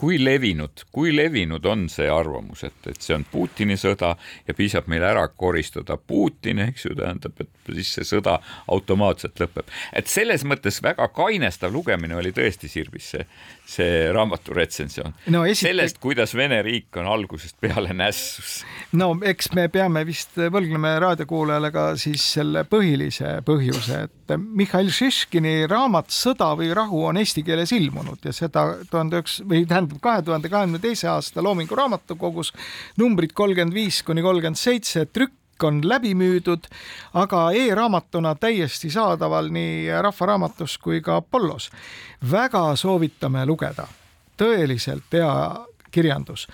kui levinud, kui levinud on see arvamus, et, et see on Putini sõda ja piisab meil ära koristada Putin, eks ju, tähendab, et siis see sõda automaatselt lõpeb. et selles mõttes väga kainestav lugemine oli tõesti Sirbis see, see raamatu retsensioon no,. Esite... sellest, kuidas Vene riik on algusest peale nässus. no eks me peame vist võlgnema raadiokuulajale ka siis selle põhilise põhjuse, et Mihhail Šiškini raamat Sõda või rahu on eesti keeles ilmunud ja seda tuhande üheksa või tähendab kahe tuhande kahekümne teise aasta Loomingu Raamatukogus numbrid kolmkümmend viis kuni kolmkümmend seitse trükk on läbi müüdud, aga e-raamatuna täiesti saadaval nii Rahva Raamatus kui ka Apollos. väga soovitame lugeda, tõeliselt hea kirjandus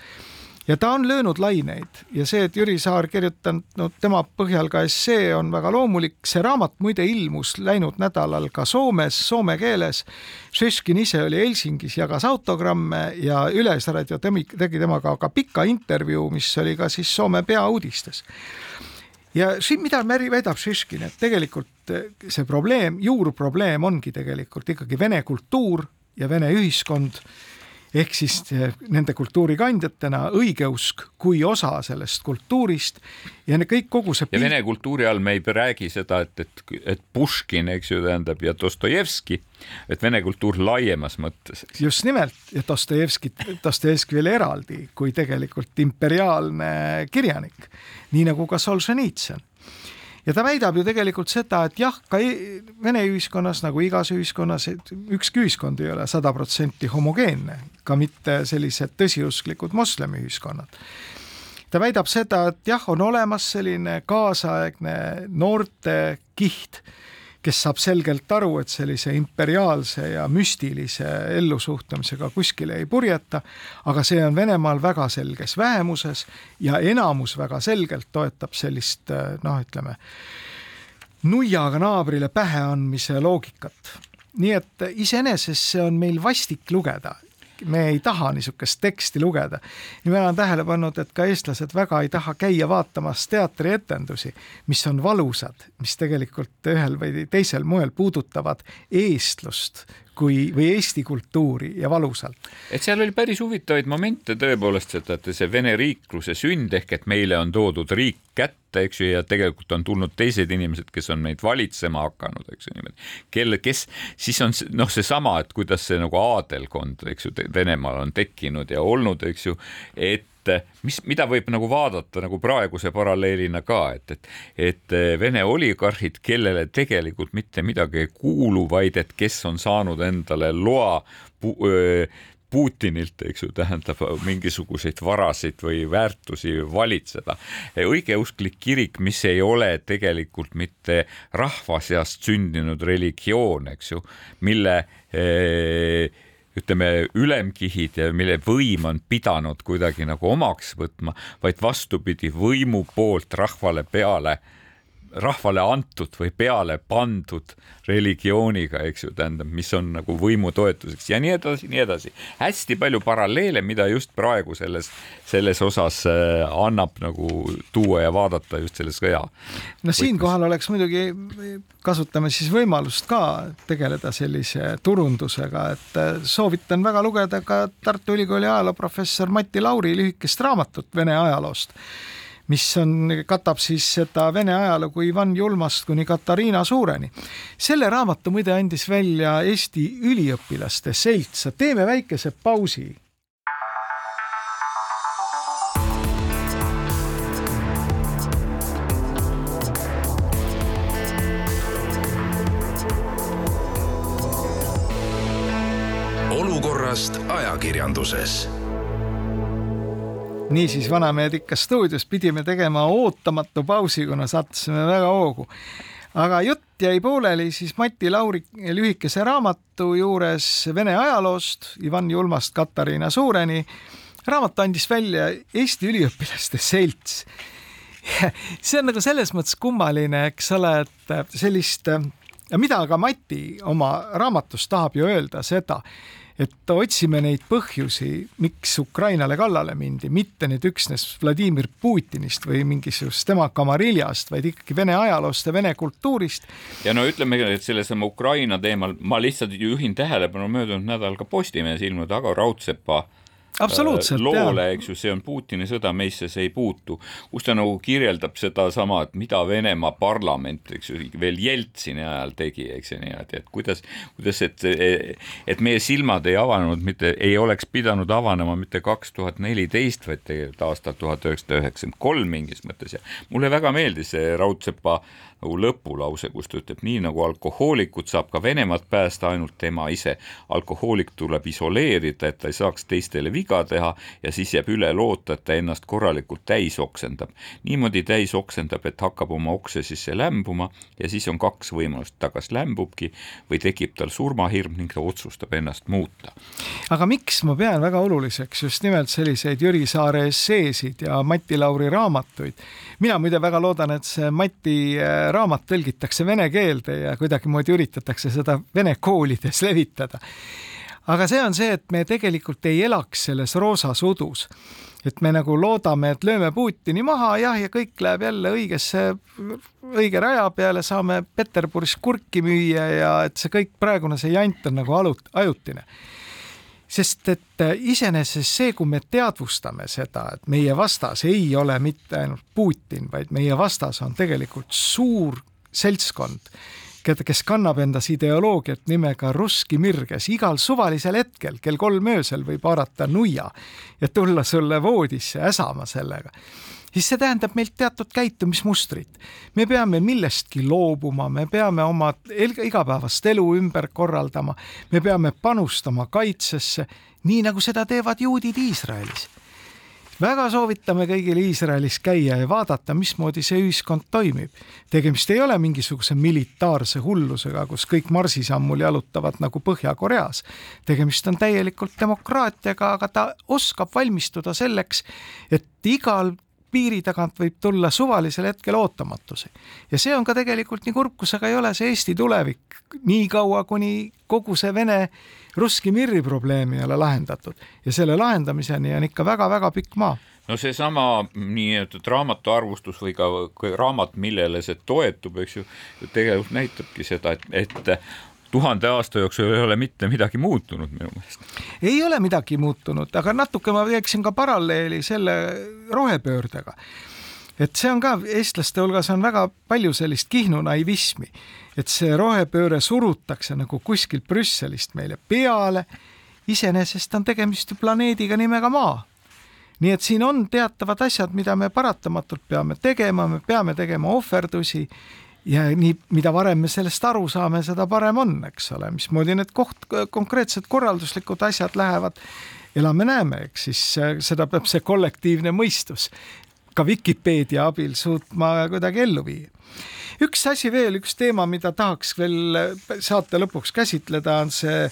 ja ta on löönud laineid ja see, et Jüri Saar kirjutanud tema põhjal ka essee on väga loomulik. see raamat muide ilmus läinud nädalal ka Soomes, soome keeles. Šeškin ise oli Helsingis, jagas autogramme ja Ülesraadio tegi temaga ka pika intervjuu, mis oli ka siis Soome peauudistes ja siin, mida väidab Šiškin, et tegelikult see probleem, juurprobleem ongi tegelikult ikkagi vene kultuur ja vene ühiskond ehk siis eh, nende kultuurikandjatena õigeusk kui osa sellest kultuurist ja kõik kogu see ja vene kultuuri all me ei räägi seda, et, et, et Puškin, eks ju, tähendab ja Dostojevski, et vene kultuur laiemas mõttes. just nimelt ja Dostojevskit, Dostojevski veel eraldi kui tegelikult imperiaalne kirjanik, nii nagu ka Solženitsõn ja ta väidab ju tegelikult seda, et jah, ka e-, Vene ühiskonnas nagu igas ühiskonnas, et ükski ühiskond ei ole sada protsenti homogeenne, ka mitte sellised tõsiusklikud moslemiühiskonnad. ta väidab seda, et jah, on olemas selline kaasaegne noorte kiht kes saab selgelt aru, et sellise imperiaalse ja müstilise ellusuhtlemisega kuskile ei purjeta, aga see on Venemaal väga selges vähemuses ja enamus väga selgelt toetab sellist noh, ütleme nuiaga naabrile pähe andmise loogikat. nii et iseenesest see on meil vastik lugeda me ei taha niisugust teksti lugeda. ja ma olen tähele pannud, et ka eestlased väga ei taha käia vaatamas teatrietendusi, mis on valusad, mis tegelikult ühel või teisel moel puudutavad eestlust kui, või Eesti kultuuri ja valusalt. et seal oli päris huvitavaid momente tõepoolest, et see vene riikluse sünd ehk et meile on toodud riik kätte, eks ju, ja tegelikult on tulnud teised inimesed, kes on meid valitsema hakanud, eks ju niimoodi. kelle, kes siis on noh, seesama, et kuidas see nagu aadelkond, eks ju, Venemaal on tekkinud ja olnud, eks ju, et mis, mida võib nagu vaadata nagu praeguse paralleelina ka, et, et, et Vene oligarhid, kellele tegelikult mitte midagi ei kuulu, vaid et kes on saanud endale loa Putinilt, eks ju, tähendab mingisuguseid varasid või väärtusi valitseda. õigeusklik kirik, mis ei ole tegelikult mitte rahva seast sündinud religioon, eks ju, mille ütleme, ülemkihid mille võim on pidanud kuidagi nagu omaks võtma, vaid vastupidi, võimu poolt rahvale peale rahvale antud või peale pandud religiooniga, eks ju, tähendab, mis on nagu võimu toetuseks ja nii edasi, nii edasi. hästi palju paralleele, mida just praegu selles, selles osas äh, annab nagu tuua ja vaadata just selle sõja. no siinkohal oleks muidugi, kasutame siis võimalust ka tegeleda sellise turundusega, et äh, soovitan väga lugeda ka Tartu Ülikooli ajalooprofessor Mati Lauri lühikest raamatut Vene ajaloost mis on, katab siis seda Vene ajalugu Ivan Julmast kuni Katariina Suureni. selle raamatu muide andis välja Eesti Üliõpilaste Selts, teeme väikese pausi. Olukorrast ajakirjanduses niisiis, Vanamehed ikka stuudios pidime tegema ootamatu pausi, kuna sattusime väga hoogu. aga jutt jäi pooleli siis Mati Lauri lühikese raamatu juures Vene ajaloost Ivan Julmast Katariina Suureni. raamat andis välja Eesti Üliõpilaste Selts. see on nagu selles mõttes kummaline, eks ole, et sellist ja mida ka Mati oma raamatus tahab ju öelda seda, et otsime neid põhjusi, miks Ukrainale kallale mindi, mitte nüüd üksnes Vladimir Putinist või mingisugust tema kamariljast, vaid ikkagi Vene ajaloost ja Vene kultuurist. ja no ütleme, et sellesama Ukraina teemal ma lihtsalt juhin tähelepanu möödunud nädal ka Postimehes ilmunud Ago Raudsepa absoluutselt. loole, eks ju, see on Putini sõda, meisse see ei puutu, kus ta nagu kirjeldab sedasama, et mida Venemaa parlament, eks ju, veel Jeltsini ajal tegi, eks ju niimoodi, et kuidas, kuidas, et, et meie silmad ei avanenud mitte, ei oleks pidanud avanema mitte kaks tuhat neliteist, vaid tegelikult aastal tuhat üheksasada üheksakümmend kolm mingis mõttes ja mulle väga meeldis see Raudsepa nagu lõpulause, kus ta ütleb, nii nagu alkohoolikut saab ka Venemaad päästa ainult tema ise. alkohoolik tuleb isoleerida, et ta ei saaks teistele viga teha ja siis jääb üle loota, et ta ennast korralikult täis oksendab. niimoodi täis oksendab, et hakkab oma okse sisse lämbuma ja siis on kaks võimalust, ta kas lämbubki või tekib tal surmahirm ning ta otsustab ennast muuta. aga miks ma pean väga oluliseks just nimelt selliseid Jüri Saare esseesid ja Mati Lauri raamatuid? mina muide väga loodan, et see Mati äh, raamat tõlgitakse vene keelde ja kuidagimoodi üritatakse seda vene koolides levitada. aga see on see, et me tegelikult ei elaks selles roosas udus et me nagu loodame, et lööme Putini maha jah, ja kõik läheb jälle õigesse, õige raja peale, saame Peterburis kurki müüa ja et see kõik praegune see jant on nagu alut-, ajutine sest et iseenesest see, kui me teadvustame seda, et meie vastas ei ole mitte ainult Putin, vaid meie vastas on tegelikult suur seltskond, keda, kes kannab endas ideoloogiat nimega Russki Mir, kes igal suvalisel hetkel kell kolm öösel võib haarata nuia ja tulla sulle voodisse äsama sellega siis see tähendab meilt teatud käitumismustrit. me peame millestki loobuma, me peame oma igapäevast elu ümber korraldama, me peame panustama kaitsesse, nii nagu seda teevad juudid Iisraelis väga soovitame kõigil Iisraelis käia ja vaadata, mismoodi see ühiskond toimib. tegemist ei ole mingisuguse militaarse hullusega, kus kõik marsisammul jalutavad nagu Põhja-Koreas. tegemist on täielikult demokraatiaga, aga ta oskab valmistuda selleks, et igal piiri tagant võib tulla suvalisel hetkel ootamatusi. ja see on ka tegelikult nii kurb, kus aga ei ole see Eesti tulevik, niikaua kuni kogu see Vene Russki Mirri probleem ei ole lahendatud ja selle lahendamiseni on ikka väga-väga pikk maa no seesama nii-öelda raamatu arvustus või ka raamat, millele see toetub, eks ju, tegelikult näitabki seda, et, et tuhande aasta jooksul ei ole mitte midagi muutunud minu meelest. ei ole midagi muutunud, aga natuke ma teeksin ka paralleeli selle rohepöördega. et see on ka eestlaste hulgas on väga palju sellist Kihnu naivismi, et see rohepööre surutakse nagu kuskilt Brüsselist meile peale. iseenesest on tegemist ju planeediga nimega Maa nii et siin on teatavad asjad, mida me paratamatult peame tegema, me peame tegema ohverdusi ja nii, mida varem me sellest aru saame, seda parem on, eks ole, mismoodi need koht, konkreetsed korralduslikud asjad lähevad, elame-näeme, eks siis seda peab see kollektiivne mõistus ka Vikipeedia abil suutma kuidagi ellu viia. üks asi veel, üks teema, mida tahaks veel saate lõpuks käsitleda, on see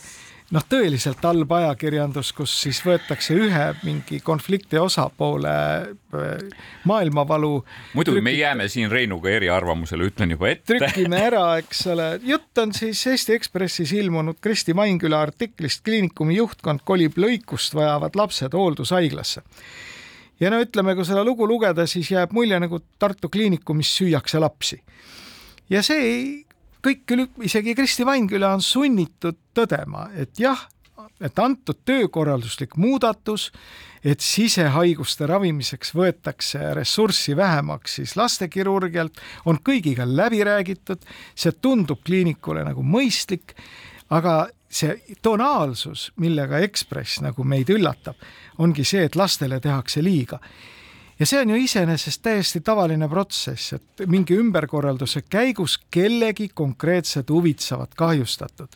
noh, tõeliselt halb ajakirjandus, kus siis võetakse ühe mingi konflikti osapoole äh, maailmavalu. muidu trükki... me jääme siin Reinuga eriarvamusele, ütlen juba ette. trükime ära, eks ole. jutt on siis Eesti Ekspressis ilmunud Kristi Mainküla artiklist Kliinikumi juhtkond kolib lõikust vajavad lapsed hooldushaiglasse ja no ütleme, kui seda lugu lugeda, siis jääb mulje nagu Tartu Kliinikumis süüakse lapsi. ja see ei kõik küll, isegi Kristi Vainküla on sunnitud tõdema, et jah, et antud töökorralduslik muudatus, et sisehaiguste ravimiseks võetakse ressurssi vähemaks siis lastekirurgialt, on kõigiga läbi räägitud, see tundub kliinikule nagu mõistlik, aga see tonaalsus, millega Ekspress nagu meid üllatab, ongi see, et lastele tehakse liiga ja see on ju iseenesest täiesti tavaline protsess, et mingi ümberkorralduse käigus kellegi konkreetsed huvid saavad kahjustatud.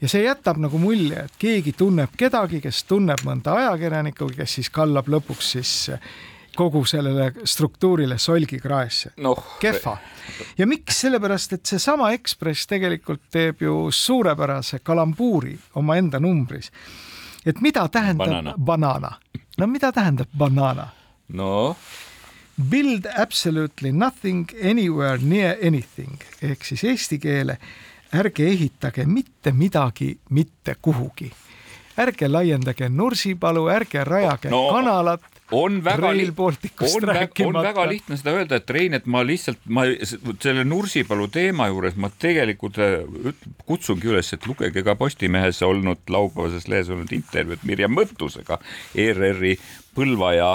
ja see jätab nagu mulje, et keegi tunneb kedagi, kes tunneb mõnda ajakirjanikku, kes siis kallab lõpuks siis kogu sellele struktuurile solgi kraesse noh, kehva. ja miks, sellepärast et seesama Ekspress tegelikult teeb ju suurepärase kalambuuri omaenda numbris. et mida tähendab Banana. banana? no mida tähendab banana? noh, Build absolutely nothing anywhere near anything. Ehk siis eesti keele ärge ehitage mitte midagi mitte kuhugi. ärge laiendage Nursipalu, ärge rajage No, no, kanalat, on väga Balticust on, väga, on väga lihtne seda öelda, et Rein, et ma lihtsalt, ma selle Nursipalu teema juures ma tegelikult äh, kutsungi üles, et lugege ka Postimehes olnud laupäevases lehes olnud intervjuud Mirjam Mõttusega, ERR-i Põlva ja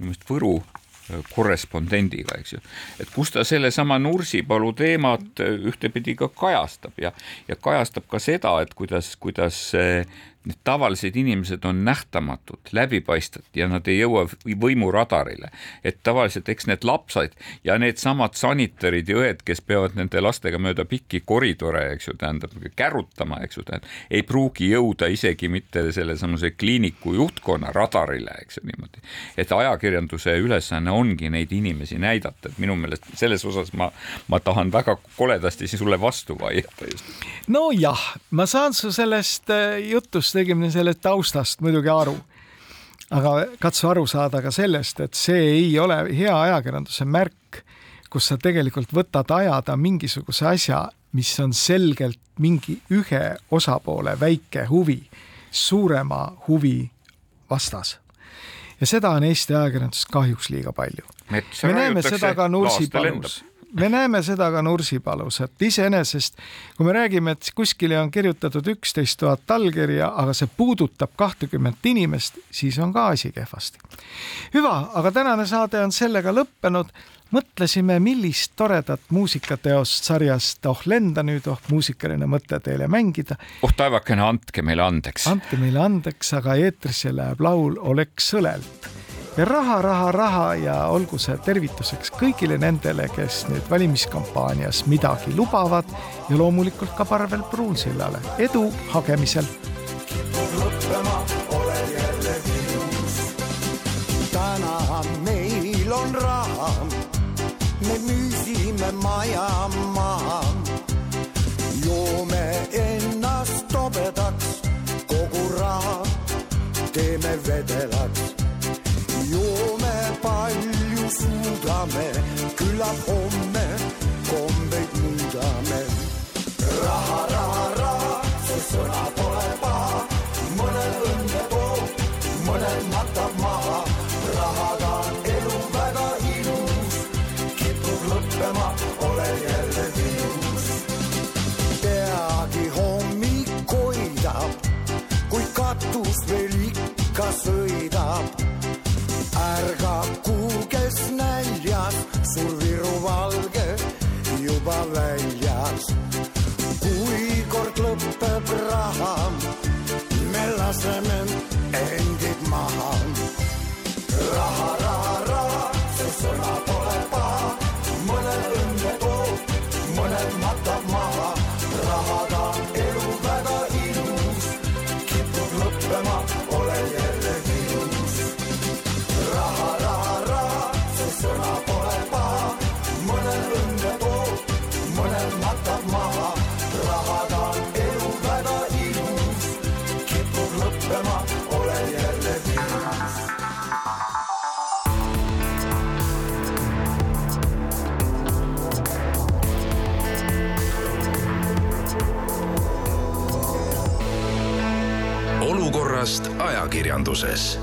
minu meelest Võru äh, korrespondendiga, eks ju, et kus ta sellesama Nursipalu teemat äh, ühtepidi ka kajastab ja, ja kajastab ka seda, et kuidas, kuidas äh, need tavalised inimesed on nähtamatud, läbipaistvad ja nad ei jõua võimuradarile. et tavaliselt eks need lapsed ja needsamad sanitarid ja õed, kes peavad nende lastega mööda pikki koridore, eks ju, tähendab kärutama, eks ju, tähendab, ei pruugi jõuda isegi mitte sellesamuse kliiniku juhtkonna radarile, eks ju niimoodi. et ajakirjanduse ülesanne ongi neid inimesi näidata, et minu meelest selles osas ma, ma tahan väga koledasti sulle vastu vaielda just. nojah, ma saan su sellest äh, jutust, õigemini selle taustast muidugi aru. aga katsu aru saada ka sellest, et see ei ole hea ajakirjanduse märk, kus sa tegelikult võtad ajada mingisuguse asja, mis on selgelt mingi ühe osapoole väike huvi suurema huvi vastas. ja seda on Eesti ajakirjanduses kahjuks liiga palju. me näeme seda ka. Nursipalus, me näeme seda ka Nursipalus, et iseenesest kui me räägime, et kuskile on kirjutatud üksteist tuhat allkirja, aga see puudutab kahtekümmet inimest, siis on ka asi kehvasti. hüva, aga tänane saade on sellega lõppenud. mõtlesime, millist toredat muusikateost sarjast Oh lenda nüüd, oh muusikaline mõte teile mängida. oh taevakene, andke meile andeks. andke meile andeks, aga eetrisse läheb laul Oleks õlelt ja raha, raha, raha ja olgu see tervituseks kõigile nendele, kes nüüd valimiskampaanias midagi lubavad ja loomulikult ka Parvel Pruunsillale edu hagemisel. täna meil on raha, me müüsime maja maha. joome ennast tobedaks, kogu raha teeme vedelaks. suudame, küllap homme kombeid muudame. raha, raha, raha, see sõna pole paha, mõnel õnne toob, mõnel matab maha. rahaga on elu väga ilus, kipub lõppema, olen jälle viirus. peagi hommik koidab, kui katus veel ikka sõidab. ärgaku, kes väljas. kui kord lõpeb raha, me laseme olukorrast ajakirjanduses